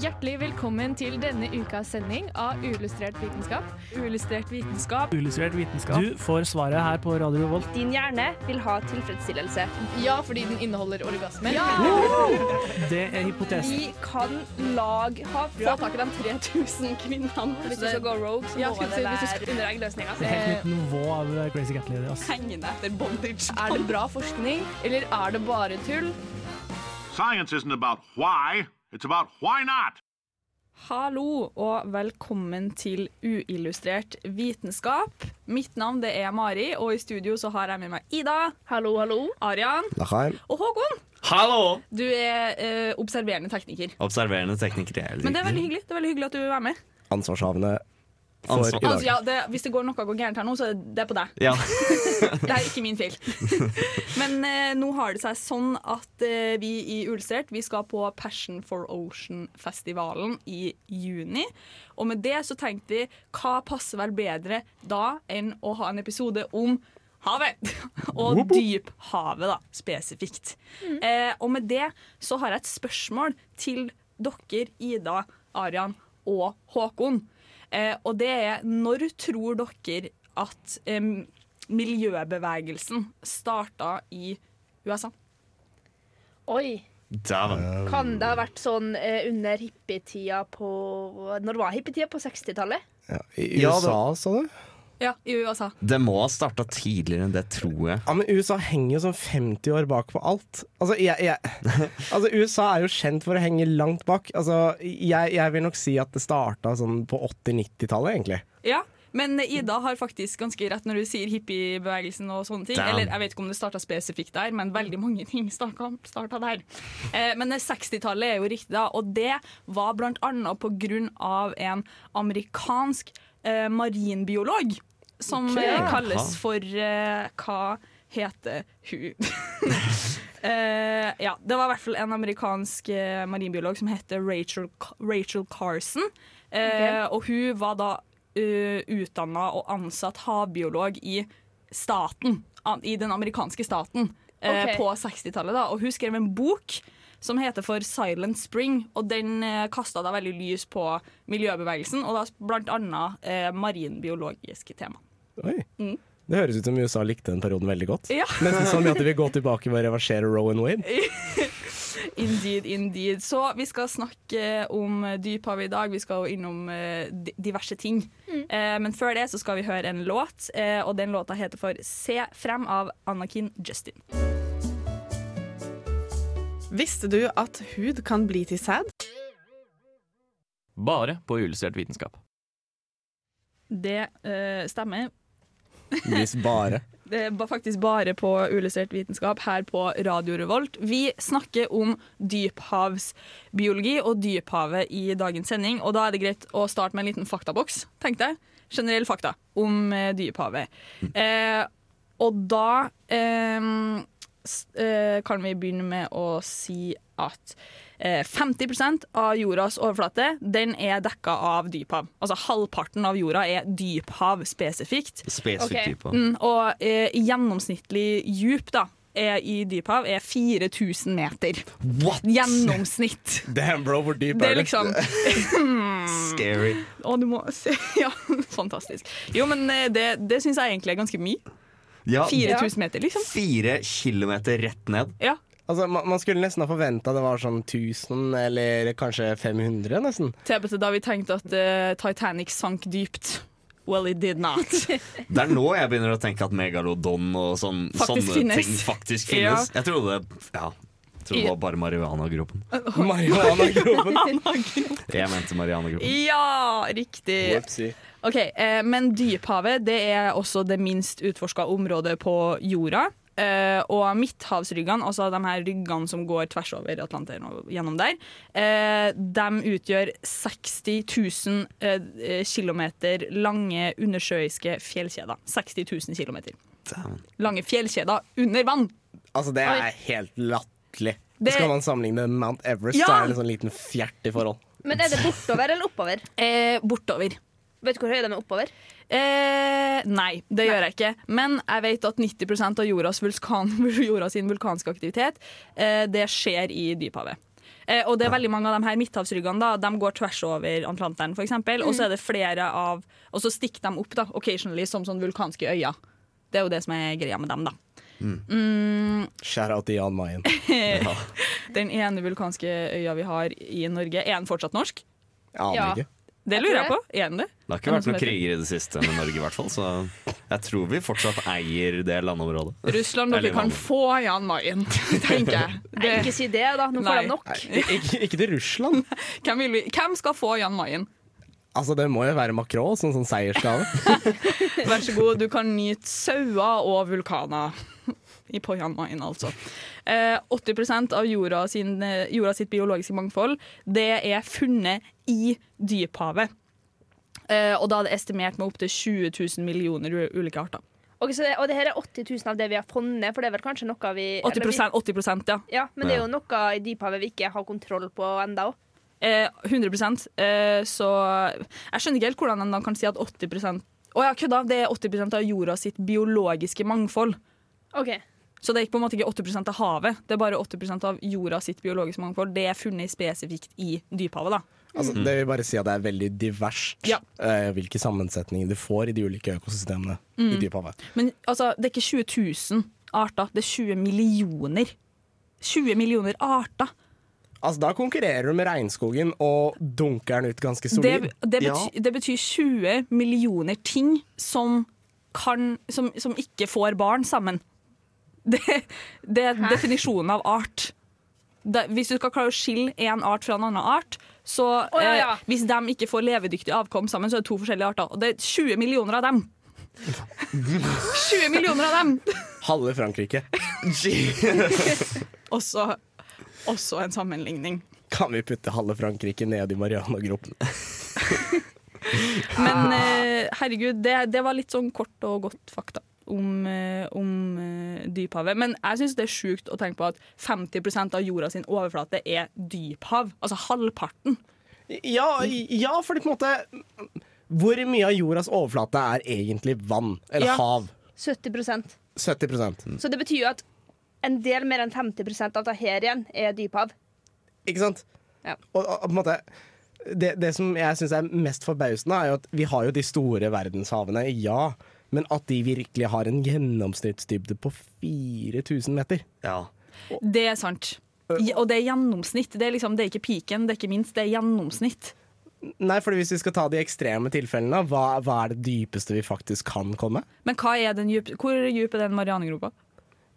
Hjertelig velkommen til denne ukas sending av Uillustrert vitenskap. Uillustrert vitenskap. Uillustrert vitenskap. Du får svaret her på Radio Volt. Din hjerne vil ha tilfredsstillelse. Ja, fordi den inneholder orgasmer. Det er hypotesen. Vi kan lag ha fått tak i de 3000 kvinnene. Hvis du skal gå rogue, så må skulle det være under eggløsninga. Det er helt nytt nivå av Crazy Cat Lady. ass. Hengende etter bondage. Er det bra forskning, eller er det bare tull? Science isn't about why, it's about why not. Hallo og velkommen til Uillustrert vitenskap. Mitt navn det er Mari, og i studio så har jeg med meg Ida, Hallo, hallo. Arian Lachaim. og Håkon. Hallo! Du er eh, observerende tekniker. Observerende tekniker. er Men det er veldig hyggelig det er veldig hyggelig at du er med. Ansvarshavende for i dag. Altså, ja, det, hvis det går noe går gærent her nå, så er det på deg. Ja. Det er ikke min feil. Men eh, nå har det seg sånn at eh, vi i Ulstert vi skal på Passion for Ocean-festivalen i juni. Og med det så tenkte vi hva passer vel bedre da enn å ha en episode om havet. Og dyphavet, da, spesifikt. Eh, og med det så har jeg et spørsmål til dere, Ida, Arian og Håkon. Eh, og det er når tror dere at miljøbevegelsen starta i USA? Oi. Damn. Kan det ha vært sånn eh, under hippietida på Når var hippietida? På 60-tallet? Ja, I Ja, USA, sa du? Ja, i USA. Det må ha starta tidligere enn det, tror jeg. Ja, men USA henger jo sånn 50 år bak på alt. Altså, jeg, jeg, altså USA er jo kjent for å henge langt bak. Altså, jeg, jeg vil nok si at det starta sånn på 80-90-tallet, egentlig. Ja, men Ida har faktisk ganske rett når du sier hippiebevegelsen og sånne ting. Damn. Eller jeg vet ikke om det starta spesifikt der, men veldig mange ting starta der. Eh, men 60-tallet er jo riktig, da. Og det var blant annet på grunn av en amerikansk eh, marinbiolog. Som Ok. eh, kalles for uh, Hva heter hun? uh, ja, det var i hvert fall en amerikansk uh, marinbiolog som heter Rachel, Rachel Carson. Okay. Og hun var da uh, utdanna og ansatt havbiolog i staten, an, i den amerikanske staten, eh, Ok. på 60-tallet. da. Og hun skrev en bok som heter for Silent Spring, og den eh, kasta da veldig lys på miljøbevegelsen, og da blant annet eh, marinbiologiske tema. Oi. Mm. Det høres ut som USA likte den perioden veldig godt. Ja. Nesten sånn at de vil gå tilbake og reversere Rowan Wade. Indeed, indeed. Så vi skal snakke om dyphavet i dag. Vi skal jo innom eh, diverse ting. Eh, men før det så skal vi høre en låt, eh, og den låta heter for Se frem av Anakin Justin. Visste du at hud kan bli til sæd? Bare på Uillustrert vitenskap. Det eh, stemmer. Hvis bare. Det er faktisk bare på Uillustrert vitenskap her på Radio Revolt. Vi snakker om dyphavsbiologi og dyphavet i dagens sending. Og da er det greit å starte med en liten faktaboks, tenkte jeg. Generell fakta om eh, dyphavet. Eh, og da eh, eh, kan vi begynne med å si at 50% av jordas overflate den er dekka av dyphav. Altså halvparten av jorda er dyphav spesifikt. Spesifikt okay. dyphav. Mm, og eh, gjennomsnittlig djup da, er i dyphav er 4000 meter. What?! Gjennomsnitt. Damn, bro, hvor dyp Det er er det? liksom Scary. Å, du må se Ja, fantastisk. Jo, men eh, det, det syns jeg egentlig er ganske mye. Ja, 4000 meter, liksom. fire kilometer rett ned. Ja. Altså, man, man skulle nesten ha forventa det var sånn 1000 eller kanskje 500, nesten. TBT da vi tenkte at uh, Titanic sank dypt. Well, it did not. Det er nå jeg begynner å tenke at megalodon og sånn, sånne finnes. ting faktisk finnes. Jeg trodde ja, jeg trodde det var bare marihuanagropen. Marihuana-gropen. Jeg mente marihuanagropen. ja, riktig. Whoopsie. Ok, eh, Men dyphavet det er også det minst utforska området på jorda. Eh, og midthavsryggene, altså de her ryggene som går tvers over Atlanteren og gjennom der, uh, de utgjør 60 000 uh, km lange undersjøiske fjellkjeder. 60 000 km. Lange fjellkjeder under vann. Altså, det er helt latterlig. Det- Skal man sammenligne Mount Everest, Ja. så er det en sånn liten fjert i forhold. Men er det bortover eller oppover? Eh, bortover. Vet du hvor høy de er oppover? Eh, nei, det gjør jeg ikke. Men jeg vet at 90% av jordas, vulkan, jordas sin vulkanske aktivitet eh, Det skjer i dyphavet. Eh, og det er veldig mange av de her midthavsryggene da, de går tvers over Atlanteren, for eksempel. Og så er det flere av Og så stikker de opp da, occasionally som sånn vulkanske øyer. Det er jo det som er greia med dem, da. Mm, Shout out til Jan Mayen. den ene vulkanske øya vi har i Norge, er den fortsatt norsk? Aner Ja. ikke. Det lurer jeg på. Igjen det? Det har ikke vært noen kriger i det siste med Norge, i hvert fall. Så jeg tror vi fortsatt eier det landområdet. Russland, dere kan få Jan Mayen, tenker jeg. Nei, ikke si det, da. Nå får de nok. Nei, ikke, ikke til Russland. hvem, vil vi, hvem skal få Jan Mayen? Altså, Det må jo være Macron som sånn seiersgave. Vær så god, du kan nyte sauer og vulkaner. I på Jan Mayen, altså. Eh, 80% av jorda, sin, eh, jorda sitt biologiske mangfold det er funnet i dyphavet. Eh, og da er det estimert med opptil 20 000 millioner ulike arter. Ok, så det, og det her er 80 000 av det vi har funnet, for det er vel kanskje noe vi eller 80%, 80 ja. Ja, Men det er jo noe i dyphavet vi ikke har kontroll på ennå. Eh, 100 eh, Så jeg skjønner ikke helt hvordan en kan si at 80 Å ja, kødda! Det er 80% av jorda sitt biologiske mangfold. OK. Så det er ikke på en måte ikke 80 av havet, det er bare 80% av jorda sitt biologiske mangfold. Det er funnet spesifikt i dyphavet. da. Altså, det vil bare si at det er veldig diverst Ja. uh, hvilke sammensetninger du får i de ulike økosystemene i dyphavet. Men altså, det er ikke 20 000 arter, det er 20 millioner. 20 millioner arter. Altså, Da konkurrerer du med regnskogen og dunker den ut ganske solid. det, det, betyr, det betyr 20 millioner ting som, kan, som, som ikke får barn sammen. Det, det er definisjonen av art. Det, hvis du skal klare å skille en art fra en annen art, så oh, ja, ja. Eh, hvis de ikke får levedyktig avkom sammen, så er det to forskjellige arter. Og det er 20 millioner av dem. 20 millioner av dem! Halve Frankrike. Også, også en sammenligning. Kan vi putte halve Frankrike ned i Mariana-gropen? Men eh, herregud, det, det var litt sånn kort og godt fakta om, eh, om eh, dyphavet. Men jeg syns det er sjukt å tenke på at 50 av jorda sin overflate er dyphav. Altså halvparten. Ja, ja, fordi på en måte Hvor mye av jordas overflate er egentlig vann? Eller Ja. hav? 70% 70% Så det betyr jo at en del mer enn 50 av det her igjen er dyphav. Ikke sant? Ja. Og, og, på en måte det, det som jeg syns er mest forbausende, er jo at vi har jo de store verdenshavene, ja. Men at de virkelig har en gjennomsnittsdybde på 4000 meter. Ja. Det er sant. Og det er gjennomsnitt. Det er, liksom, det er ikke piken, det er ikke minst, det er gjennomsnitt. Nei, for hvis vi skal ta de ekstreme tilfellene, hva, hva er det dypeste vi faktisk kan komme? Men hva er den dyp, hvor dyp er den Marianegropa?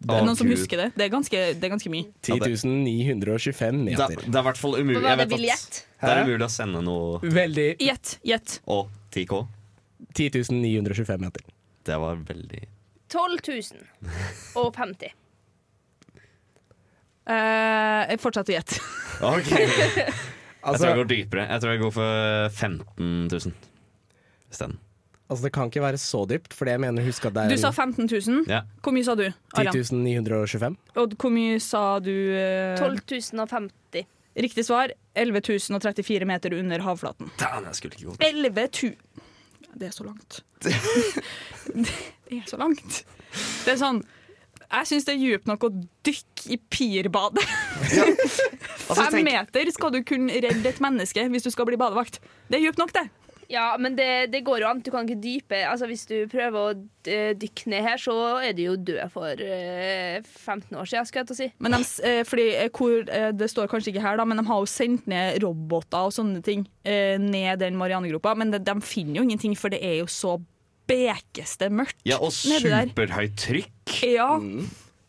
Er det noen som husker det? Det er ganske, det er ganske mye. 10 925 Det, meter. det er i hvert fall umulig. Hva var Jeg det vet at det er umulig å sende noe Veldig Gjett. Gjett. Og 10K. 10 925 meter. Det var veldig 12 000 og 50. Uh, jeg fortsetter å gjette. Ok Jeg Altså, tror jeg går dypere. Jeg tror jeg går for 15 000 isteden. altså, det kan ikke være så dypt, for jeg mener husk at det Du er sa 15 000. Ja. Hvor mye sa du? Arian? 10 925. Og hvor mye sa du? Uh... 12 050. Riktig svar 11 034 meter under havflaten. Damn, jeg skulle ikke gå 11 000 Det er så langt. Det er så langt. Det er sånn Jeg syns det er djupt nok å dykke i pirbadet. Altså, Fem meter skal du kunne redde et menneske hvis du skal bli badevakt. Det er djupt nok, det. Ja, men det, det går jo an. Du kan ikke dype Altså, Hvis du prøver å eh, dykke ned her, så er du jo død for eh, 15 år siden, skal jeg til å si. Men de, eh, fordi, eh, hvor, eh, det står kanskje ikke her, da, men de har jo sendt ned roboter og sånne ting eh, ned den Marianegropa. Men de, de finner jo ingenting, for det er jo så bekeste mørkt Ja, og nedi der. superhøyt trykk. Ja.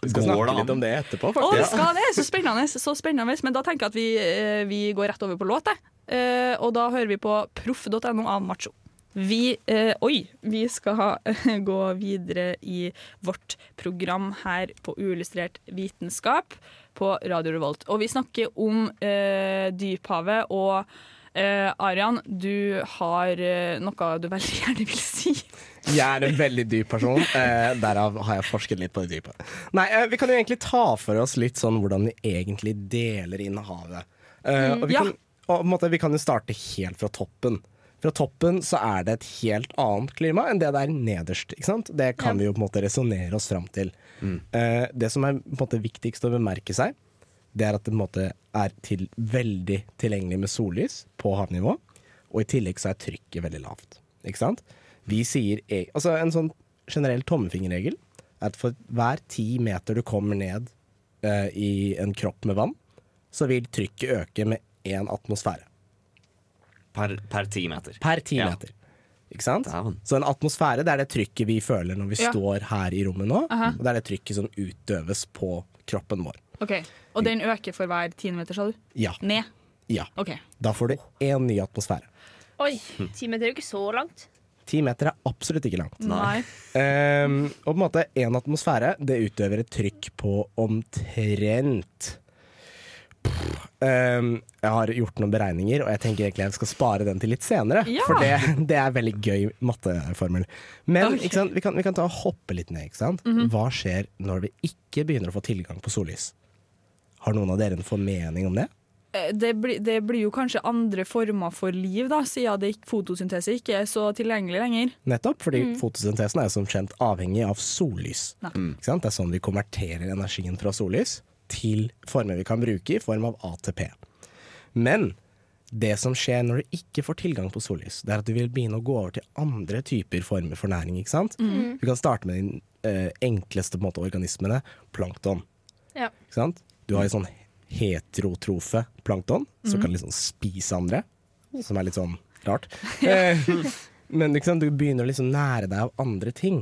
Vi skal snakke litt om det etterpå, Å, det skal det! Så spennende. Så spennende. Men da tenker jeg at vi, eh, vi går rett over på låt. jeg. Eh, og da hører vi på proff.no av Macho. Vi, eh, oi, vi skal ha, gå videre i vårt program her på Uillustrert vitenskap på Radio Revolt. Og vi snakker om eh, dyphavet. Og eh, Arian, du har eh, noe du veldig gjerne vil si. Jeg er en veldig dyp person, eh, derav har jeg forsket litt på det dype. Nei, eh, Vi kan jo egentlig ta for oss litt sånn hvordan vi egentlig deler inn havet. Eh, og vi, ja. kan, og på en måte, vi kan jo starte helt fra toppen. Fra toppen så er det et helt annet klima enn det det er nederst. ikke sant? Det kan Ja. vi jo på en måte resonnere oss fram til. Eh, det som er på en måte viktigst å bemerke seg, det er at det på en måte er til, veldig tilgjengelig med sollys på havnivå, og i tillegg så er trykket veldig lavt. Ikke sant? Vi sier e- Altså en sånn generell tommefingerregel er at for hver ti meter du kommer ned uh, i en kropp med vann, så vil trykket øke med én atmosfære. Per, per ti meter. Per ti Ja. meter. Ikke sant? Så en atmosfære det er det trykket vi føler når vi Ja. står her i rommet nå. Aha. Og det er det trykket som utøves på kroppen vår. Ok, Og den øker for hver tiendemeter, sa du? Ja. Ned? ja. Okay. Da får du én ny atmosfære. Oi, ti meter er jo ikke så langt. Ti meter er absolutt ikke langt. Nei. Um, og på en måte én atmosfære det utøver et trykk på omtrent Ehm, Jeg har gjort noen beregninger, og jeg tenker egentlig jeg skal spare den til litt senere. Ja. For det, det er veldig gøy matteformel. Men okay. Vi, kan, vi kan ta og hoppe litt ned. Ikke sant? Hva skjer når vi ikke begynner å få tilgang på sollys? Har noen av dere en formening om det? Eh, Det blir, det blir jo kanskje andre former for liv, da, siden det ikke, fotosyntese ikke er så tilgjengelig lenger. Nettopp, fordi fotosyntesen er som kjent avhengig av sollys. Sant? Det er sånn vi konverterer energien fra sollys til former vi kan bruke i form av ATP. Men det som skjer når du ikke får tilgang på sollys, det er at du vil begynne å gå over til andre typer former for næring. ikke sant? Du kan starte med de eh, enkleste på en måte, organismene, plankton. Ja. Ikke sant? Du har jo sånn heterotrofe plankton, som kan liksom spise andre, som er litt sånn rart. Eh, men ikke sant? du begynner å liksom nære deg av andre ting.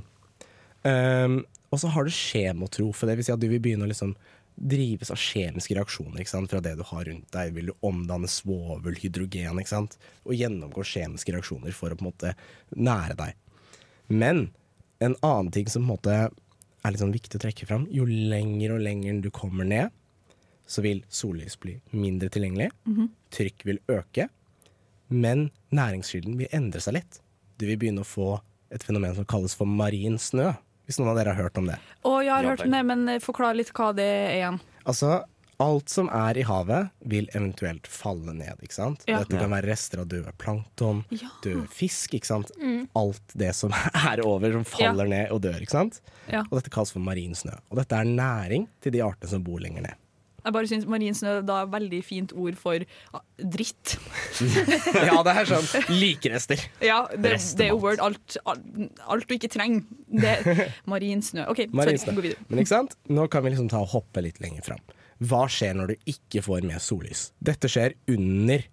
Um, og så har du skjemotrofe, det vil si at du vil begynne å liksom drives av kjemiske reaksjoner ikke sant? fra det du har rundt deg. Vil du omdanne svovel, hydrogen, ikke sant? og gjennomgå kjemiske reaksjoner for å på en måte nære deg. Men en annen ting som på en måte er litt sånn viktig å trekke fram, jo lenger og lenger du kommer ned, så vil sollys bli mindre tilgjengelig, trykk vil øke, men næringskilden vil endre seg litt. Du vil begynne å få et fenomen som kalles for marin snø, hvis noen av dere har hørt om det. Å, jeg har hørt om det, men eh, forklar litt hva det er igjen. Altså, alt som er i havet vil eventuelt falle ned, ikke sant? Ja. Dette kan være rester av døde plankton, Ja. døde fisk, ikke sant? Alt det som er over, som faller ned og dør, ikke sant? Ja. Og dette kalles for marin snø. Og dette er næring til de artene som bor lenger ned. Jeg bare syns marin snø da er et veldig fint ord for ah, dritt. ja, det er sånn likrester. Ja, det, det er jo word alt, alt, alt du ikke trenger. Det, marin snø. OK, Marin sorry, gå videre. Men ikke sant? Nå kan vi liksom ta og hoppe litt lenger fram. Hva skjer når du ikke får med sollys? Dette skjer under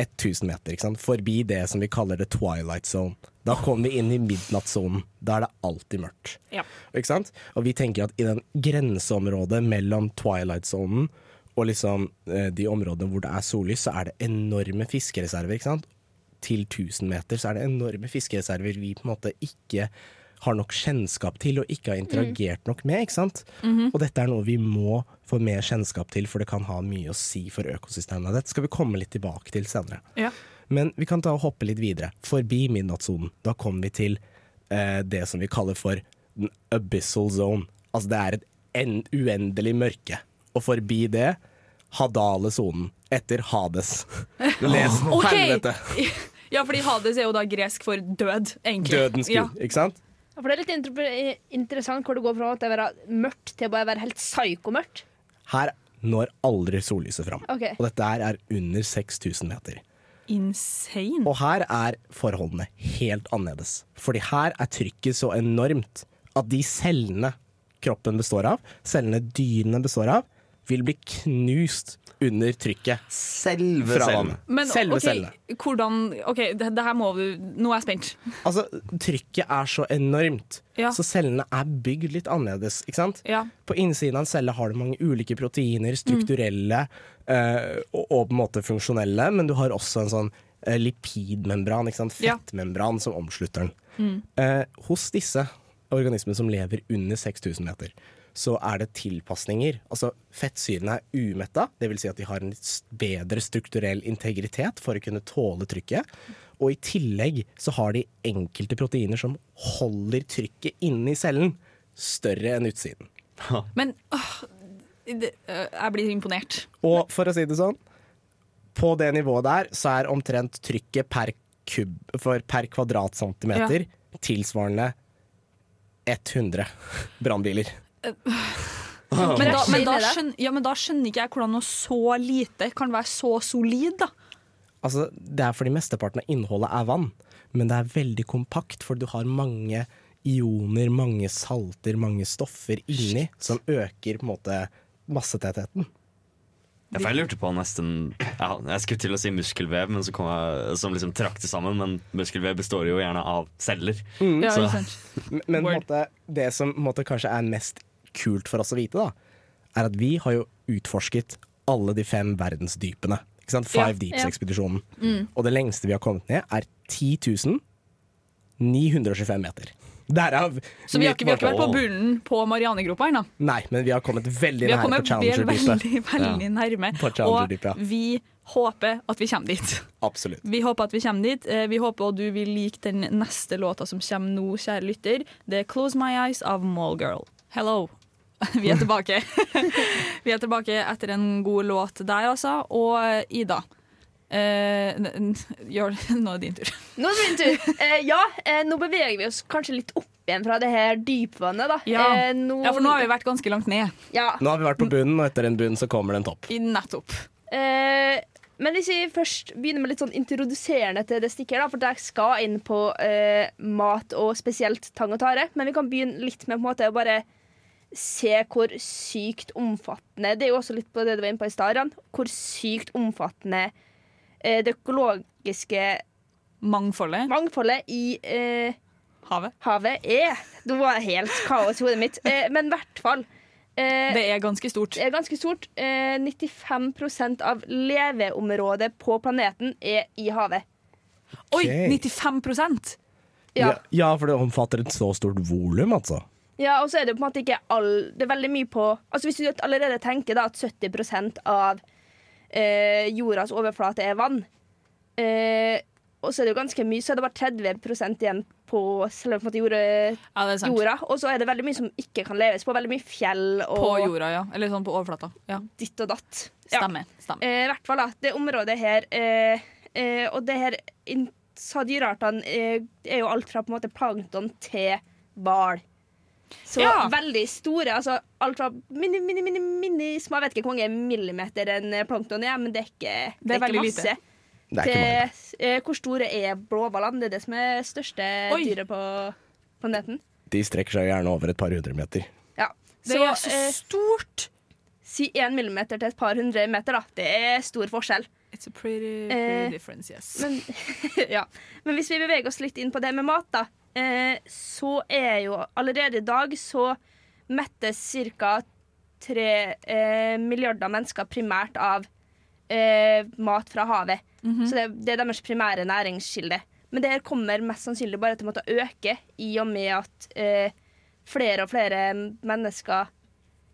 1000 meter, ikke sant? forbi det som vi kaller the twilight zone. Da kommer vi inn i midnattssonen. Da er det alltid mørkt. Ja. Ikke sant? Og vi tenker at i den grenseområdet mellom twilight-sonen og liksom eh, de områdene hvor det er sollys, så er det enorme fiskereserver. ikke sant? Til 1000 meter så er det enorme fiskereserver vi på en måte ikke har nok kjennskap til og ikke har interagert nok med. ikke sant? Og dette er noe vi må få mer kjennskap til, for det kan ha mye å si for økosystemet. Dette skal vi komme litt tilbake til senere. Ja. Men vi kan ta og hoppe litt videre. Forbi midnattssonen. Da kommer vi til eh, det som vi kaller for den abyssal zone. Altså det er et en uendelig mørke. Og forbi det hadale sonen. Etter Hades. Les okay. helvete. Ja, fordi Hades er jo da gresk for død, egentlig. Dødens gud, Ja. ikke sant? Ja, For det er litt inter- interessant hvor det går fra at det er mørkt til bare å være helt psykomørkt. Her når aldri sollyset fram. Okay. Og dette her er under 6000 meter. Insane. Og her er forholdene helt annerledes. Fordi her er trykket så enormt at de cellene kroppen består av, cellene dyrene består av, vil bli knust under trykket Selve cellen. Men Selve okay, cellene. hvordan OK, det, det her må du Nå er jeg spent. Altså, trykket er så enormt, Ja. så cellene er bygd litt annerledes, ikke sant? Ja. På innsiden av en celle har du mange ulike proteiner, strukturelle eh, og, og på en måte funksjonelle, men du har også en sånn uh, lipidmembran, ikke sant? Ja. fettmembran som omslutter den. Eh, hos disse organismene som lever under 6000 meter, så er det tilpasninger. Altså Fettsyrene er umetta, dvs. Si at de har en bedre strukturell integritet for å kunne tåle trykket. Og i tillegg så har de enkelte proteiner som holder trykket inne i cellen større enn utsiden. Men åh, det, øh, jeg blir imponert. Og for å si det sånn, på det nivået der så er omtrent trykket per, kub, for per kvadratcentimeter tilsvarende 100 brannbiler. Men da, men, da skjønner, ja, men da skjønner ikke jeg hvordan noe så lite kan være så solid, da. Altså, det er fordi mesteparten av innholdet er vann, men det er veldig kompakt, for du har mange ioner, mange salter, mange stoffer inni, som øker på en måte massetettheten. Ja, for jeg lurte på nesten ja, Jeg skulle til å si muskelvev, men så kom jeg, som liksom trakk det sammen. Men muskelvev består jo gjerne av celler. Ja, Så- ikke? Men men måte, det som måte, kanskje er mest kult for oss å vite, da, er at vi har jo utforsket alle de fem verdensdypene. Ikke sant? Five Ja, Deeps-ekspedisjonen. Mm. Og det lengste vi har kommet ned, er 10 925 meter. Så vi har, ikke, vi har ikke vært på bunnen på Marianegropa ennå. Nei, men vi har kommet veldig Vi har nære på Challenger-dypet. veldig, veldig nærme. På Og vi håper at vi kommer dit. Absolutt. Vi håper at vi kommer dit. Eh, Vi håper at du vil like den neste låta som kommer nå, kjære lytter. Det er 'Close My Eyes' av Mallgirl. Hello. Vi er tilbake. Vi er tilbake etter en god låt der, altså. Og Ida. Eh, gjør, nå er det din tur. Nå er det min tur. Eh, ja, eh, nå beveger vi oss kanskje litt opp igjen fra det her dypvannet, da. Ja. Eh, nå, Ja, for nå har vi vært ganske langt ned. Ja. Nå har vi vært på bunnen, og etter en bunn så kommer det en topp. Nettopp. Eh, men hvis vi først begynner med litt sånn introduserende til det stikket, her, da, for jeg skal inn på eh, mat og spesielt tang og tare, men vi kan begynne litt med på en måte å bare se hvor sykt omfattende Det er jo også litt på det du var inne på i stad, Hvor sykt omfattende eh, det økologiske Mangfoldet. mangfoldet i eh, Havet. havet er. Det var helt kaos i hodet mitt. Eh, men i hvert fall. Eh, Det er ganske stort. det er ganske stort. Eh, 95% av leveområdet på planeten er i havet. Oi! 95 Ja, Ja, ja, for det omfatter et så stort volum, altså. Ja og så er det på en måte ikke all Det er veldig mye på Altså Hvis du allerede tenker da at 70 av eh, jordas overflate er vann, eh, og så er det jo ganske mye, så er det bare 30% igjen på selve på måte jorda, Ja, jorda. Og så er det veldig mye som ikke kan leves på. Veldig mye fjell og På jorda, ja. Eller sånn på overflata. Ja. ditt og datt. Stemmer. stemmer. Eh, I hvert fall da, det området her eh, eh, Og det her sa dyreartene eh, er jo alt fra på en måte plankton til hval. Så Ja. veldig store. Altså alt fra mini, mini, mini, mini små Jeg vet ikke hvor mange millimeter en eh, plankton er, men det er ikke, Det er ikke masse. lite. Det er ikke mange. Eh, hvor store er blåhvalene? Det er det som er største Oi. dyret på planeten. De strekker seg gjerne over et par hundre meter. Ja. Det er så eh, stort! si én millimeter til et par hundre meter, da. Det er stor forskjell. It's a pretty, Eh, pretty difference, yes. Men, ja. Men hvis vi beveger oss litt inn på det med mat, da, eh, så er jo allerede i dag så mettes ca. tre eh, milliarder mennesker primært av eh, mat fra havet. Så det, det er deres primære næringskilde. Men det her kommer mest sannsynlig bare til å måtte øke i og med at eh, flere og flere mennesker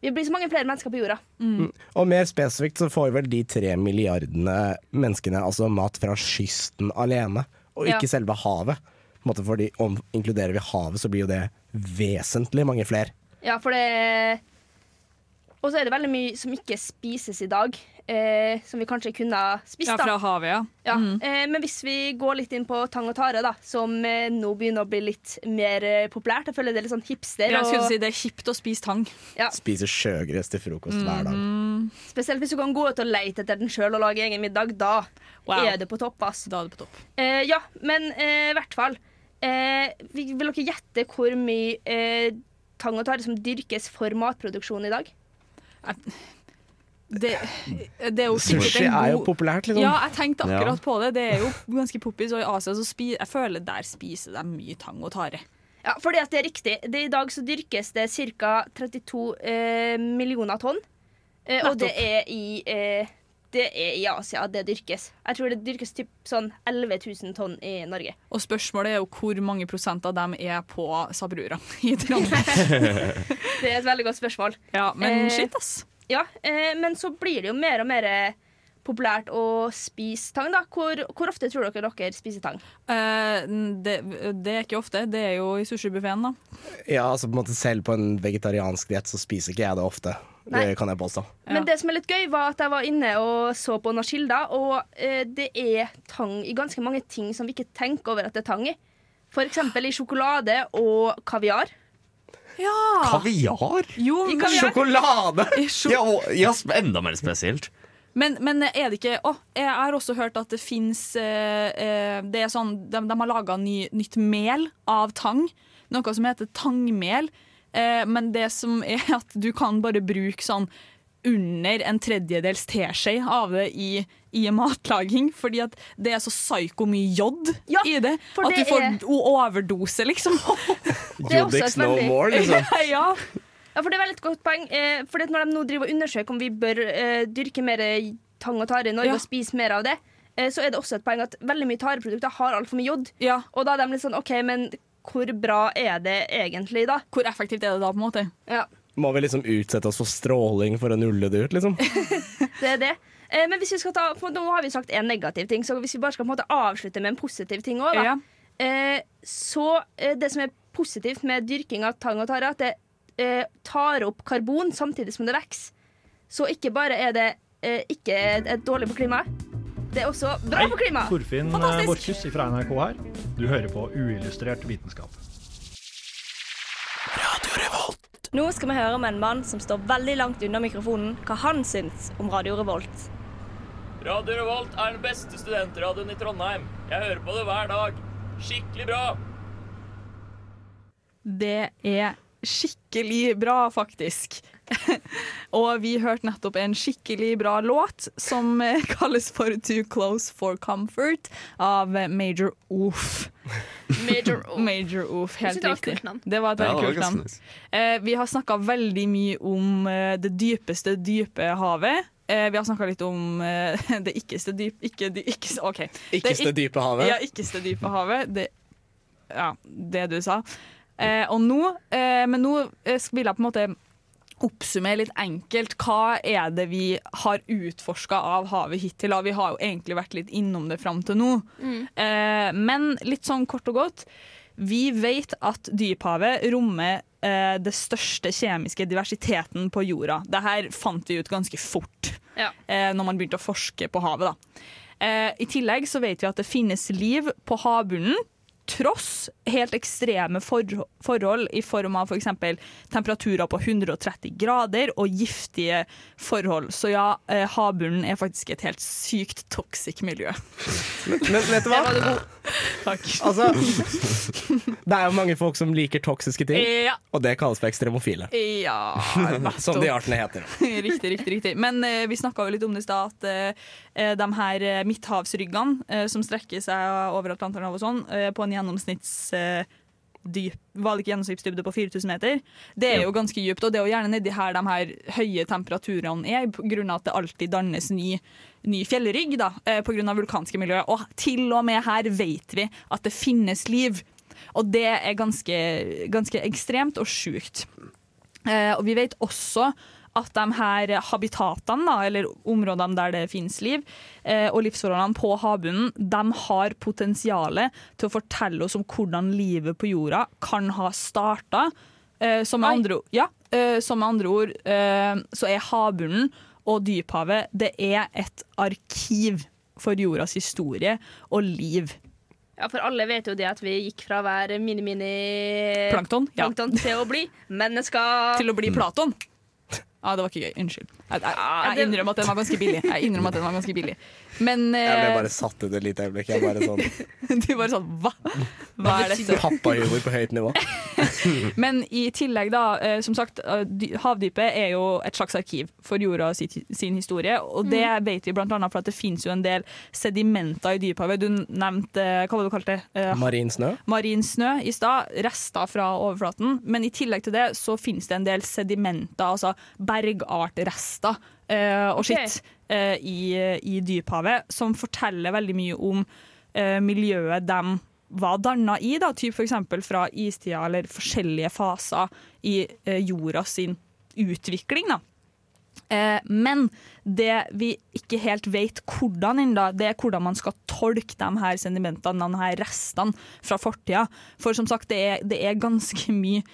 Vi blir så mange flere mennesker på jorda. Og mer spesifikt så får vel de tre milliardene menneskene altså mat fra kysten alene, og ikke Ja. selve havet. Måte fordi om inkluderer vi havet, så blir jo det vesentlig mange flere. Ja, for det Og så er det veldig mye som ikke spises i dag, eh, som vi kanskje kunne ha spist. Ja, fra havet, ja. Ja. Mm. Eh, men hvis vi går litt inn på tang og tare, da, som eh, nå begynner å bli litt mer eh, populært Jeg føler det er litt sånn hipster. Jeg skulle og, si Det er kjipt å spise tang. ja, Spise sjøgress til frokost hver dag. spesielt hvis du kan gå ut og leite etter den sjøl og lage egen middag. Da Wow. er det på topp. ass. Da er det på topp. Eh, ja, men eh, i hvert fall. Eh, vil vil dere gjette hvor mye eh, tang og tare som dyrkes for matproduksjon i dag? Det, det er jo Sushi god... er jo populært, liksom. Ja, jeg tenkte akkurat Ja. på det. Det er jo ganske poppis. Og i Asia så spi, jeg føler der spiser de mye tang og tare. Ja, fordi at det er riktig. Det, I dag så dyrkes det ca. 32 eh, millioner tonn. Eh, og det er, i, eh, det er i Asia det dyrkes. Jeg tror det dyrkes typ sånn 11 000 tonn i Norge. Og spørsmålet er jo hvor mange prosent av dem er på Sabrura i Trondheim. Det er et veldig godt spørsmål. Ja, men Eh, shit, ass. Ja, eh, Men så blir det jo mer og mer eh, populært å spise tang. da. Hvor, hvor ofte tror dere dere spiser tang? Eh, det, det er ikke ofte. Det er jo i sushibuffeen, da. Ja, altså på en måte Selv på en vegetariansk diett så spiser ikke jeg det ofte. Nei. Det kan jeg påstå. Ja. Men det som er litt gøy, var at jeg var inne og så på noen kilder, og eh, det er tang i ganske mange ting som vi ikke tenker over at det er tang i. For eksempel i sjokolade og kaviar. Kaviar? Jo, I kaviar. Sjokolade! Sjok Ja, og, ja, enda mer spesielt. Men, men er det ikke Å, jeg har også hørt at det fins eh, eh, Det er sånn De, de har laga ny, nytt mel av tang. Noe som heter tangmel. Eh, men det som er at du kan bare bruke sånn under en tredjedels teskje av det i, i matlaging, fordi at det er så psyko mye jod Ja, i det. At det du får er- overdose, liksom. Jodix no more, liksom. ja. Ja, for det er veldig et godt poeng. Eh, for når de nå driver og undersøker om vi bør eh, dyrke mer tang og tare i Norge Ja. og spise mer av det, eh, så er det også et poeng at veldig mye tareprodukter har altfor mye jod. ja. Og da er de litt sånn OK, men hvor bra er det egentlig, da? Hvor effektivt er det da, på en måte? Ja, Må vi liksom utsette oss for stråling for å nulle det ut, liksom? det er det. Eh, men hvis vi skal ta, nå har vi sagt en negativ ting, så hvis vi bare skal på en måte avslutte med en positiv ting òg, da. Ja. Eh, så eh, det som er positivt med dyrking av tang og tare, at det eh, tar opp karbon samtidig som det vokser. Så ikke bare er det eh, ikke et dårlig på klimaet, det er også bra på klimaet. Torfinn eh, Borchhus fra NRK her. Du hører på uillustrert vitenskap. Nå skal vi høre med en mann som står veldig langt unna mikrofonen, hva han syns om Radio Revolt. Radio Revolt er den beste studentradioen i Trondheim. Jeg hører på det hver dag. Skikkelig bra. Det er skikkelig bra, faktisk. og vi hørte nettopp en skikkelig bra låt som eh, kalles for Too Close for Comfort av Major Oof. Major Oof. Major Oof, helt riktig. Det var et veldig kult navn. Eh, vi har snakka veldig mye om eh, det dypeste dype havet. Eh, vi har snakka litt om eh, det ikkeste dyp... Ikke, dy, ikke, okay. Ikkeste Det dype havet. Ja, ikkeste dype havet. Det, ja, det du sa. Eh, og nå, eh, men nå eh, vil jeg på en måte oppsummere litt enkelt. Hva er det vi har utforska av havet hittil? Vi har jo egentlig vært litt innom det fram til nå. Eh, men litt sånn kort og godt. Vi vet at dyphavet rommer eh, det største kjemiske diversiteten på jorda. Dette fant vi ut ganske fort Ja. eh, når man begynte å forske på havet. Da. Eh, I tillegg så vet vi at det finnes liv på havbunnen. Tross helt ekstreme for forhold i form av f.eks. temperaturer på 130 grader og giftige forhold. Så ja, eh, havbunnen er faktisk et helt sykt toxic miljø. Men, men vet du hva? Takk. Altså, det er jo mange folk som liker toksiske ting, Ja. og det kalles for ekstremofile. ja Som de artene heter. riktig, riktig. riktig. Men eh, vi snakka jo litt om det i stad, at eh, de her eh, midthavsryggene eh, som strekker seg over Atlanterhavet og sånn, eh, på en gjennomsnitts... Eh, dyp, var det ikke gjennomsnittsdybde på 4000 meter? Det er jo ganske dypt, og det er jo gjerne nedi her de her høye temperaturene er, av at det alltid dannes ny, ny fjellrygg da, pga. på grunn av vulkanske miljø. Og til og med her vet vi at det finnes liv. Og det er ganske, ganske ekstremt og sjukt. Eh, og vi vet også at de her habitatene, da, eller områdene der det finnes liv, eh, og livsforholdene på havbunnen, de har potensial til å fortelle oss om hvordan livet på jorda kan ha starta. Eh, som, med andre, ja, eh, som med andre ord eh, så er havbunnen og dyphavet det er et arkiv for jordas historie og liv. Ja, for alle vet jo det at vi gikk fra å være mini-mini Plankton? Ja. plankton til å bli mennesker. Til å bli Platon. Ja, det var ikke gøy. Unnskyld. Jeg, jeg, jeg innrømmer at den var ganske billig. Jeg innrømmer at den var ganske billig. Men Jeg ble eh, bare satt ut et lite øyeblikk. Jeg bare sånn du bare sånn Hva? Hva er dette? Pappahumor på høyt nivå. Men i tillegg, da, eh, som sagt, eh, havdypet er jo et slags arkiv for jorda sin, sin historie. Og det vet vi blant annet for at det finnes jo en del sedimenter i dyphavet. Du nevnte hva var det du kalte det? Eh, Marin snø. marin snø i stad, rester fra overflaten. Men i tillegg til det så finnes det en del sedimenter, altså bergartrester eh, og okay. skitt eh, i, i dyphavet, som forteller veldig mye om eh, miljøet de var danna i, da, typ f.eks. fra istida eller forskjellige faser i eh, jorda sin utvikling. da. Eh, men det vi ikke helt vet hvordan ennå, det er hvordan man skal tolke de her sedimentene, de her restene fra fortida. For som sagt, det er, det er ganske mye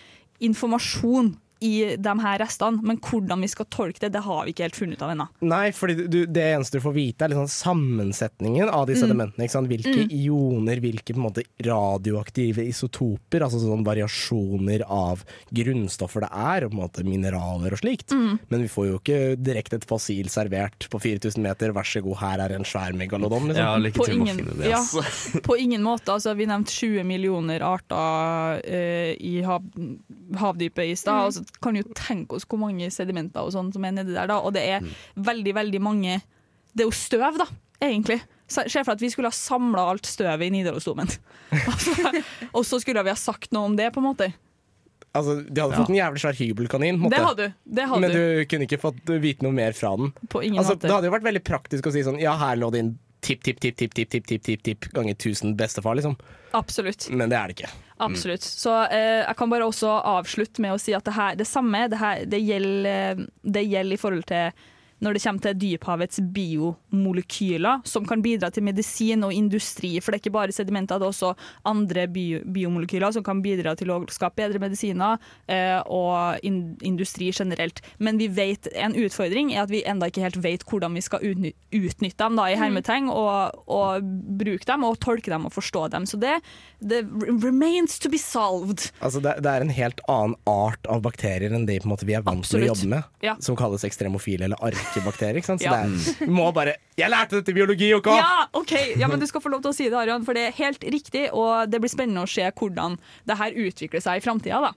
informasjon i de her restene, men hvordan vi skal tolke det, det har vi ikke helt funnet ut av ennå. Nei, for det eneste du får vite, er liksom sammensetningen av de Mm. sedimentene. Ikke sant? Hvilke Mm. ioner, hvilke på en måte radioaktive isotoper, altså sånn variasjoner av grunnstoffer det er, og på en måte mineraler og slikt. Mm. Men vi får jo ikke direkte et fossil servert på 4000 meter, vær så god, her er en svær megalodon. Liksom. Ja, lykke På til med å ingen, finne det. ja, Altså. på ingen måte. Altså, vi nevnte 20 millioner arter eh, i hav, havdypet i stad. Mm. Kan jo tenke oss hvor mange sedimenter og sånn som er nedi der. Da. Og det er veldig, veldig mange Det er jo støv, da, egentlig. Se for at vi skulle ha samla alt støvet i Nidarosdomen. Altså, og så skulle vi ha sagt noe om det, på en måte. Altså, de hadde fått en jævlig svær hybelkanin. Det hadde du. Det hadde men du. du kunne ikke fått vite noe mer fra den. På ingen altså, måte. Det hadde jo vært veldig praktisk å si sånn Ja, her lå din tipp, tipp, tipp, tipp, tipp, tipp, tipp, tipp, tipp ganger 1000 bestefar, liksom. Absolutt. Men det er det ikke. Absolutt. Så eh, jeg kan bare også avslutte med å si at det, her, det samme det, her, det, gjelder, eh, det gjelder i forhold til når det kommer til dyphavets biomolekyler, som kan bidra til medisin og industri. For det er ikke bare sedimenter, det er også andre bio, biomolekyler som kan bidra til å skape bedre medisiner eh, og in, industri generelt. Men vi vet, en utfordring er at vi enda ikke helt vet hvordan vi skal utny utnytte dem da, i hermetegn, og, og bruke dem og tolke dem og forstå dem. Så det, det remains to be solved. Altså, det, det er en helt annen art av bakterier enn de måte, vi er vant til å jobbe med, Ja. som kalles ekstremofile eller arkebakterier. Ikke sant? Så Ja. det er, vi må bare Jeg lærte dette i biologi, OK! Ja, ok! Ja, men Du skal få lov til å si det, Arian, for det er helt riktig. Og det blir spennende å se hvordan det her utvikler seg i framtida.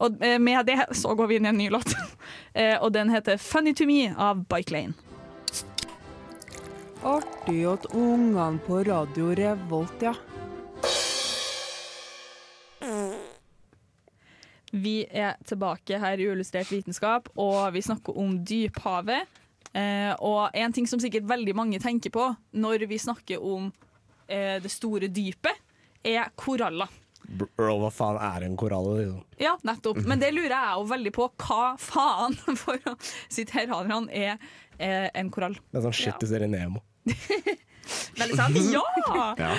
Og eh, med det så går vi inn i en ny låt. Eh, og den heter 'Funny to Me' av Bike Lane. Artig at ungene på Radio Revolt, ja. Vi er tilbake her i Uillustrert vitenskap, og vi snakker om dyphavet. Eh, og en ting som sikkert veldig mange tenker på når vi snakker om eh, det store dypet, er koraller. Bro, hva faen er en korall? Liksom? Ja, nettopp. Men det lurer jeg jo veldig på. Hva faen, for å sitere Adrian, er eh, en korall? Det er sånn shit du ser i Nemo. Veldig sant? Ja! Ja.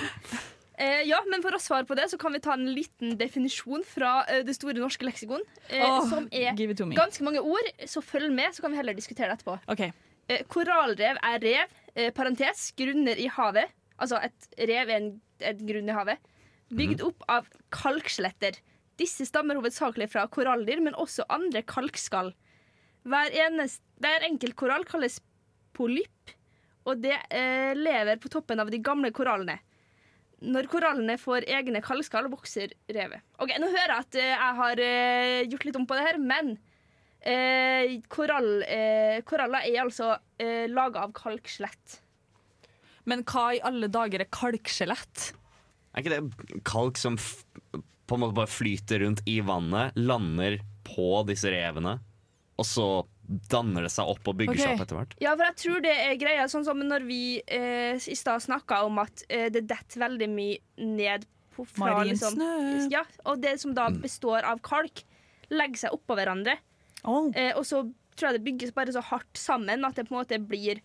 Eh, ja, men for å svare på det, så kan vi ta en liten definisjon fra eh, Det store norske leksikon. Eh, oh, som er ganske mange ord, så følg med, så kan vi heller diskutere det etterpå. Okay. Eh, korallrev er rev, eh, parentes, grunner i havet. Altså et rev er en, et grunn i havet. Bygd opp av kalkskjeletter. Disse stammer hovedsakelig fra koralldyr, men også andre kalkskall. Hver, eneste, hver enkelt korall kalles polypp, og det eh, lever på toppen av de gamle korallene. Når korallene får egne kalkskall, vokser revet. Ok, Nå hører jeg at eh, jeg har eh, gjort litt om på det her, men eh, korall, eh, koraller er altså eh, laga av kalkskjelett. Men hva i alle dager er kalkskjelett? Er ikke det kalk som f på en måte bare flyter rundt i vannet, lander på disse revene, og så danner det seg opp og bygger seg opp etter hvert? Ja, for jeg tror det er greia sånn som når vi eh, i stad snakka om at eh, det detter veldig mye ned på, fra Marin liksom, snø. Ja, og det som da består av kalk, legger seg oppå hverandre. Eh, og så tror jeg det bygges bare så hardt sammen at det på en måte blir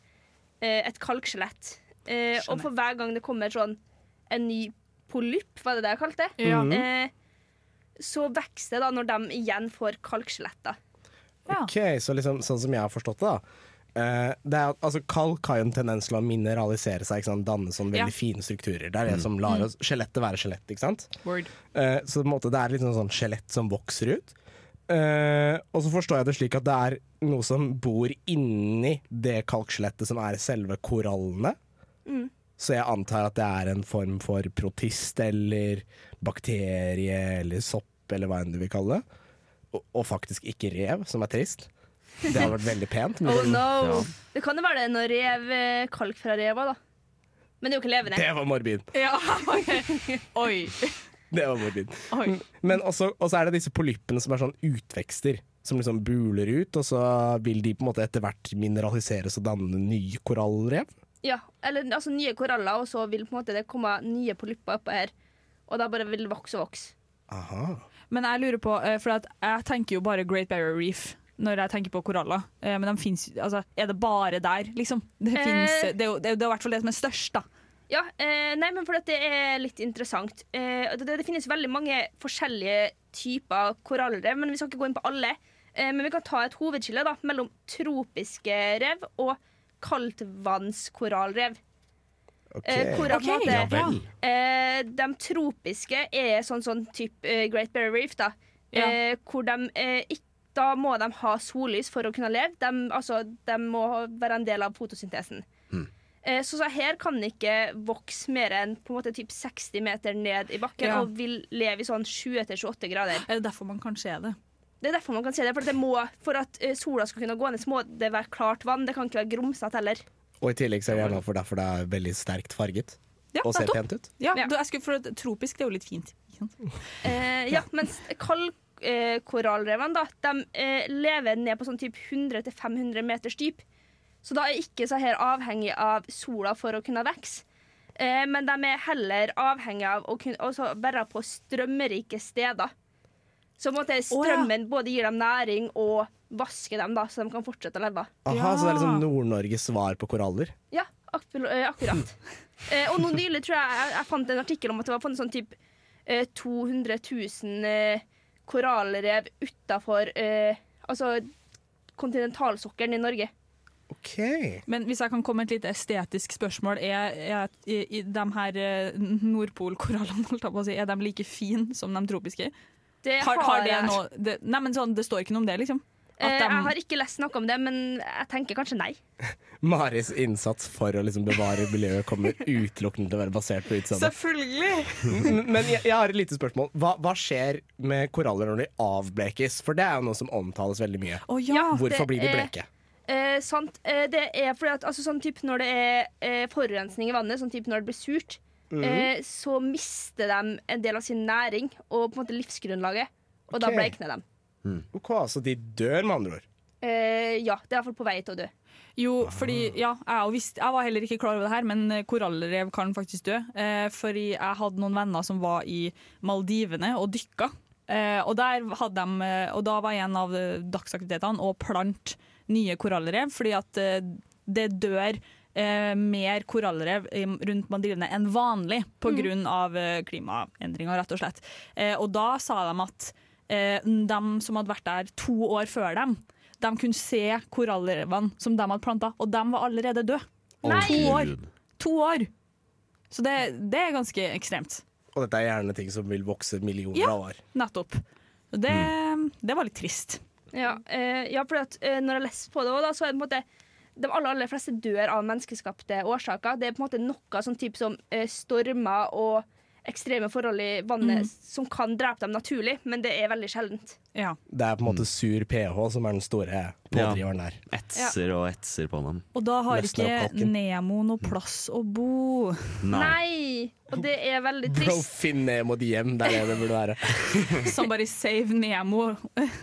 eh, et kalkskjelett. Eh, og for hver gang det kommer sånn en ny polypp, var det det jeg kalte det? Ja. Eh, så vokser det da når de igjen får kalkskjeletter. Ok, så liksom, sånn som jeg har forstått det, da. Uh, det er, altså, kalk har jo en tendens til å mineralisere seg, ikke sant? danne sånn veldig Ja. fine strukturer. Det er det som lar Mm. oss, skjelettet være skjelett, ikke sant? Word. Uh, så på en måte, det er litt sånn, sånn skjelett som vokser ut. Uh, og så forstår jeg det slik at det er noe som bor inni det kalkskjelettet som er selve korallene. Mm. Så jeg antar at det er en form for protist eller bakterie eller sopp eller hva enn du vil kalle det. Og, faktisk ikke rev, som er trist. Det hadde vært veldig pent. men- Oh no! Ja. Det kan jo være det når rev eh, kalk fra reva, da. Men det er jo ikke levende. Det var morbid. Ja, okay. Oi. Det var morbid. Oi. Men også, også er det disse polyppene som er sånn utvekster. Som liksom buler ut, og så vil de på en måte etter hvert mineraliseres og danne nye korallrev. Ja, eller altså nye koraller, og så vil på en måte det komme nye polypper oppå her. Og da bare vil det vokse og vokse. Aha. Men jeg lurer på, eh, for jeg tenker jo bare Great Barrier Reef når jeg tenker på koraller. Eh, Men de finnes, altså, er det bare der, liksom? Det, Eh. finnes, det, det det er i hvert fall det som er størst, da. Ja, eh, nei, men for det er litt interessant. Eh, det, det finnes veldig mange forskjellige typer korallrev, men vi skal ikke gå inn på alle. Men vi kan ta et hovedskille da, mellom tropiske rev og kaldtvannskorallrev. Eh, hvor at, Ok. måte, Ja vel. eh, de tropiske er sånn, sånn type eh, Great Barrier Reef, da. Ja. Eh, hvor de eh, ikk- Da må de ha sollys for å kunne leve. De, altså, de må være en del av fotosyntesen. Eh, Så, så her kan den ikke vokse mer enn på en måte typ 60 meter ned i bakken Ja. og vil leve i sånn 20-28 grader. Er det derfor man kan se det? Det er derfor man kan se det. For, at det må, for at sola skal kunne gå ned, så må det være klart vann. Det kan ikke være grumsete heller. Og i tillegg så er det gjerne for derfor det er veldig sterkt farget. Ja, og ser pent ut. Ja, ja. jeg skulle, for at Tropisk det er jo litt fint. ikke sant? Eh, ja, mens kaldkorallrevene da, de eh, lever ned på sånn typ 100-500 meters dyp. Så da er ikke så her avhengig av sola for å kunne vokse. Eh, men de er heller avhengig av å kunne, være på strømrike steder. Så på en måte strømmen både gir dem næring og vasker dem, da, så de kan fortsette å leve. Aha, Så det er liksom Nord-Norges svar på koraller? Ja, akkur eh, akkurat. eh, og nå nylig tror jeg, jeg jeg fant en artikkel om at det var funnet sånn typ eh, 200 000 eh, korallrev utafor eh, altså kontinentalsokkelen i Norge. Men hvis jeg kan komme med et lite estetisk spørsmål, er, er i, i de her eh, Nordpolkorallene holdt jeg på å si, er de like fine som de tropiske? Det har, har det jeg. noe det, Nei, men sånn, det står ikke noe om det, liksom? At Eh, de- jeg har ikke lest noe om det, men jeg tenker kanskje nei. Maris innsats for å liksom bevare miljøet kommer utelukkende til å være basert på utseendet. Selvfølgelig! Men jeg, jeg har et lite spørsmål. Hva, hva skjer med koraller når de avblekes? For det er jo noe som omtales veldig mye. Oh, ja, Hvorfor det blir de er- bleke? Eh, sant. Eh, det er fordi at altså, sånn type når det er eh, forurensning i vannet, sånn type når det blir surt, Mhm. eh, så mister de en del av sin næring og på en måte livsgrunnlaget. Og da Ok. bleikner de. Ok, Så de dør, med andre ord? Eh, ja, det er iallfall på vei til å dø. Jo, fordi ja, jeg, har visst, jeg var heller ikke klar over det her, men eh, korallrev kan faktisk dø. Eh, fordi jeg hadde noen venner som var i Maldivene og dykka. Eh, og, der hadde de, eh, og da var en av eh, dagsaktivitetene å plante nye korallrev, fordi at eh, det dør eh, mer korallrev rundt Maldivene enn vanlig pga. av eh, klimaendringer, rett og slett. Eh, og da sa de at eh, de som hadde vært der to år før dem, de kunne se korallrevene som de hadde planta, og de var allerede døde. Nei! To år. To år! Så det, det er ganske ekstremt. Og dette er gjerne ting som vil vokse millioner Ja. av år. Nettopp. Det, det, det var litt trist. Ja, eh, ja for at, eh, når jeg leser på det òg, så er det på en måte de aller, aller fleste dør av menneskeskapte årsaker. Det er på en måte noe sånn type som eh, stormer og ekstreme forhold i vannet Mm. som kan drepe dem naturlig, men det er veldig sjeldent. Ja. Det er på en måte sur pH som er den store pådriveren der. Etser og etser på dem. Og da har Løsner ikke. Nemo noe plass å bo. Nei! Og det er veldig trist. Bro, finn Nemo de hjem, det er det det burde være. Somebody save Nemo.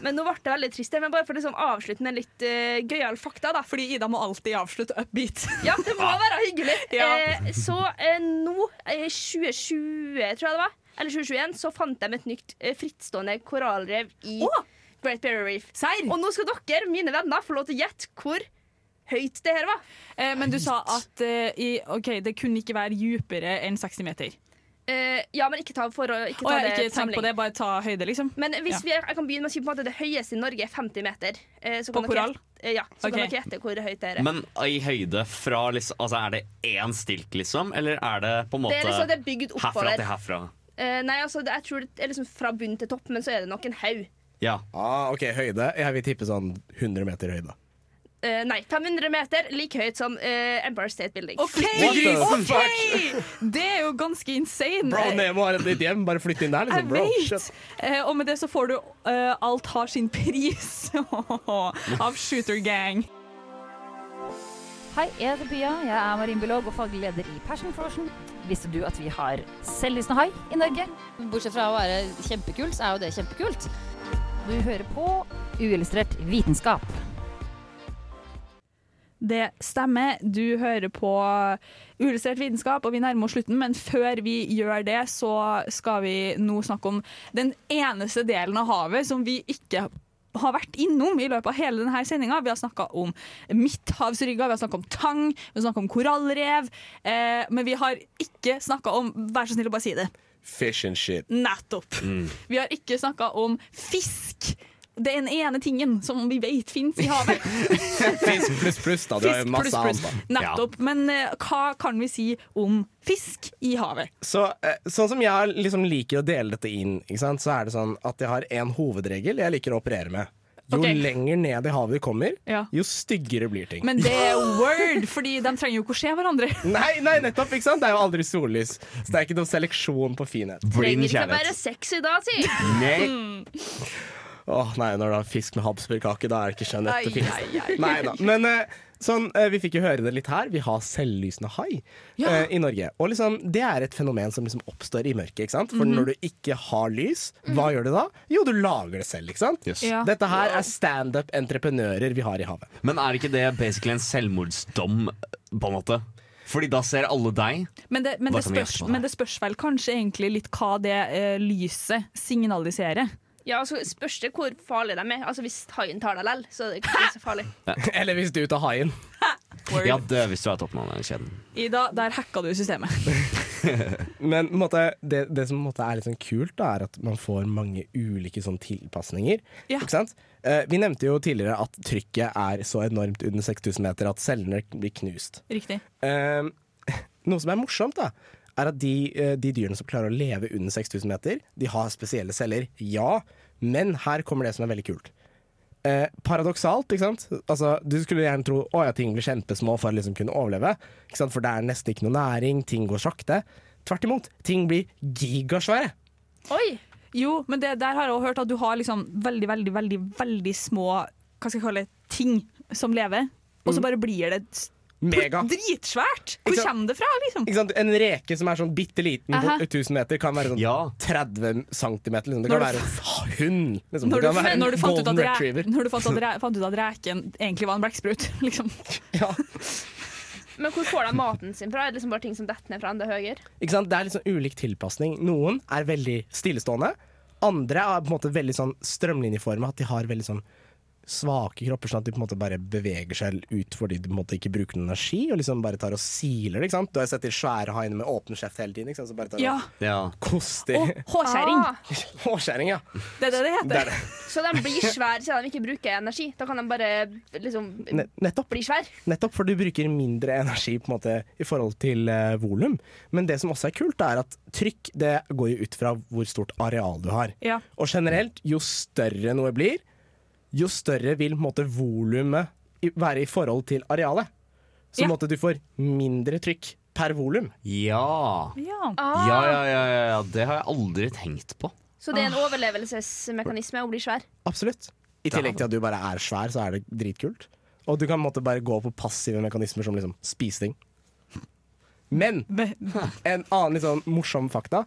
Men nå ble det veldig trist. Men bare for å liksom avslutte med litt uh, gøyale fakta, da. Fordi Ida må alltid avslutte upbeat. Ja, det må være hyggelig. Ja. Eh, så eh, nå, i 2020, tror jeg det var, eller 2021, så fant de et nytt eh, frittstående korallrev i Great Barrier Reef. Og nå skal dere, mine venner, få lov til å gjette hvor høyt det her var. Eh, men du sa at eh, i, ok, det kunne ikke være dypere enn 60 meter. Eh, ja, men ikke ta, for å, ikke ta jeg, det ikke tenk på det, bare ta høyde, liksom. Men hvis Ja. vi, jeg kan begynne med å si på en måte det høyeste i Norge er 50 meter. Eh, så På kan korall? eh, ja, så okay. kan dere gjette hvor høyt det er. Men i høyde fra liksom, altså Er det én stilk, liksom? Eller er det på en måte Det er liksom- det er bygd herfra til herfra? Eh, nei, altså, jeg tror det er liksom fra bunn til topp, men så er det nok en haug. Ja. Ah, ok, høyde. Jeg vil tippe sånn 100 meter høyde. Eh, nei, 500 meter, like høyt som eh, Empire State Building. OK! What ok! Det er jo ganske insane. Bro, Nemo har et nytt hjem, bare flytt inn der, liksom. Bro, Jeg vet! Eh, og med det så får du eh, Alt har sin pris av Shooter Gang. Hei, jeg heter Pia. Jeg er marinbiolog og faglig leder i Passion for Ocean. Visste du at vi har selvlysende hai i Norge? Bortsett fra å være kjempekult, så er jo det kjempekult. Du hører på Uillustrert vitenskap. Det stemmer. Du hører på Uillustrert vitenskap, og vi nærmer oss slutten. Men før vi gjør det, så skal vi nå snakke om den eneste delen av havet som vi ikke har vært innom i løpet av hele denne sendinga. Vi har snakka om midthavsrygger, vi har snakka om tang, vi har snakka om korallrev. Eh, men vi har ikke snakka om Vær så snill å bare si det. Fish and shit. Nettopp. Vi har ikke snakka om fisk. Det er den ene tingen som vi vet fins i havet. Fisk pluss pluss, da. Du har masse plus, plus. Nettopp. Men uh, hva kan vi si om fisk i havet? Så, uh, sånn som jeg liksom liker å dele dette inn, ikke sant? så er det sånn at jeg har en hovedregel jeg liker å operere med. Jo okay. lenger ned i havet vi kommer, Ja. jo styggere blir ting. Men det er word, fordi de trenger jo ikke å se hverandre. Nei, nei, nettopp! ikke sant? Det er jo aldri sollys. Så det er ikke noe seleksjon på finhet. Trenger ikke å være sexy da, si. Nei. Åh, nei, når det er fisk med habsburgkake, da er det ikke ai, ai. Nei da. Men eh, sånn, eh, vi fikk jo høre det litt her. Vi har selvlysende hai eh, i Norge. Og liksom, det er et fenomen som liksom oppstår i mørket. ikke sant? For Mhm. når du ikke har lys, hva gjør du da? Jo, du lager det selv. ikke sant? Ja. Dette her er standup-entreprenører vi har i havet. Men er ikke det basically en selvmordsdom, på en måte? Fordi da ser alle deg. Men det, men, det spørs, men det spørs vel kanskje egentlig litt hva det uh, lyset signaliserer. Ja, altså Spørs det hvor farlig de er. Altså Hvis haien tar deg lell, så er det ikke så farlig. Eller hvis du tar haien. Ja, det er hvis du er toppmann den kjeden. Ida, der hacka du systemet. Men på en måte, det, det som på en måte er litt sånn kult, da, er at man får mange ulike sånn tilpasninger. Ja. Ikke sant? Eh, vi nevnte jo tidligere at trykket er så enormt under 6000 meter at cellene blir knust. Riktig. Eh, noe som er morsomt, da, er at de, eh, de dyrene som klarer å leve under 6000 meter, de har spesielle celler. Ja, men her kommer det som er veldig kult. Eh, paradoksalt, ikke sant. Altså, du skulle gjerne tro å, ja, ting blir kjempesmå for å liksom kunne overleve. Ikke sant? For det er nesten ikke noe næring, ting går sakte. Tvert imot, ting blir gigasvære. Oi! Jo, men det, der har jeg også hørt at du har liksom veldig, veldig, veldig veldig små hva skal jeg kalle det, ting som lever, og så Mm. bare blir det Mega. dritsvært! Hvor kommer det fra, liksom? Ikke sant? En reke som er sånn bitte liten på 1000 meter, kan være sånn 30 centimeter. Liksom. Det kan være en hund. Liksom. Når Det du, kan være når du en ut at, golden retriever. når du fant, at re, fant ut at reken egentlig var en blekksprut, liksom. Men hvor får de maten sin fra? Er det liksom bare ting som detter ned fra enda høyere? Ikke sant? Det er sånn ulik tilpasning. Noen er veldig stillestående. Andre er på en måte veldig sånn strømlinjeforma, at de har veldig sånn svake kropper, sånn at de på en måte bare beveger seg ut fordi de på en måte ikke bruker noen energi, og liksom bare tar og siler det. ikke sant? Du har sett de svære haiene med åpen kjeft hele tiden, ikke sant? så bare tar Ja. og koster. Og hårskjæring. Ah, Hårskjæring, ja. Det er det det heter. Det det. så de blir svære siden de ikke bruker energi? Da kan de bare liksom Nettopp. bli svære? Nettopp, for du bruker mindre energi på en måte i forhold til uh, volum. Men det som også er kult, er at trykk det går jo ut fra hvor stort areal du har. Ja. Og generelt, jo større noe blir, jo større vil måte volumet være i forhold til arealet. Så Ja. måtte du får mindre trykk per volum. Ja. Ja. Ah. Ja, ja, ja, ja. Det har jeg aldri tenkt på. Så det er en overlevelsesmekanisme å bli svær? Absolutt. I tillegg til at du bare er svær, så er det dritkult. Og du kan måtte, bare gå på passive mekanismer som liksom spise ting. Men en annen litt sånn morsom fakta.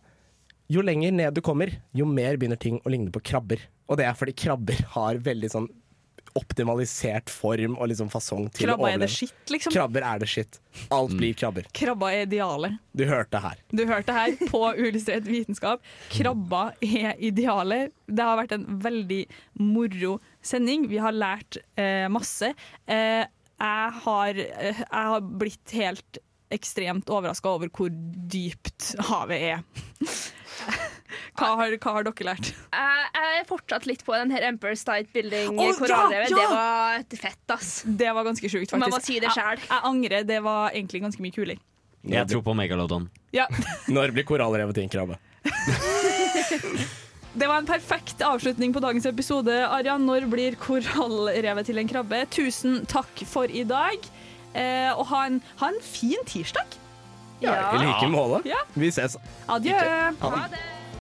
Jo lenger ned du kommer, jo mer begynner ting å ligne på krabber. Og det er fordi krabber har veldig sånn optimalisert form og liksom fasong til Krabba å er det overleve. shit, liksom. Krabber er det shit. Alt blir krabber. Krabba er idealet. Du hørte her. Du hørte her på Uillustrert vitenskap. Krabba er idealet. Det har vært en veldig moro sending. Vi har lært eh, masse. Eh, jeg, har, eh, jeg har blitt helt ekstremt overraska over hvor dypt havet er. Hva har, hva har dere lært? Jeg, jeg er fortsatt litt på den her Emperor's State Building. Oh, ja, korallrevet. ja! Det var et fett, ass. Det var ganske sjukt, faktisk. Man må si det selv. Jeg, jeg angrer. Det var egentlig ganske mye kulere. Jeg tror på Megalodon. Ja. Når blir korallrevet til en krabbe? Det var en perfekt avslutning på dagens episode. Arian, når blir korallrevet til en krabbe? Tusen takk for i dag. Eh, og ha en, ha en fin tirsdag. Ja, I like måte. Ja. Vi ses. Adjø. Ha det.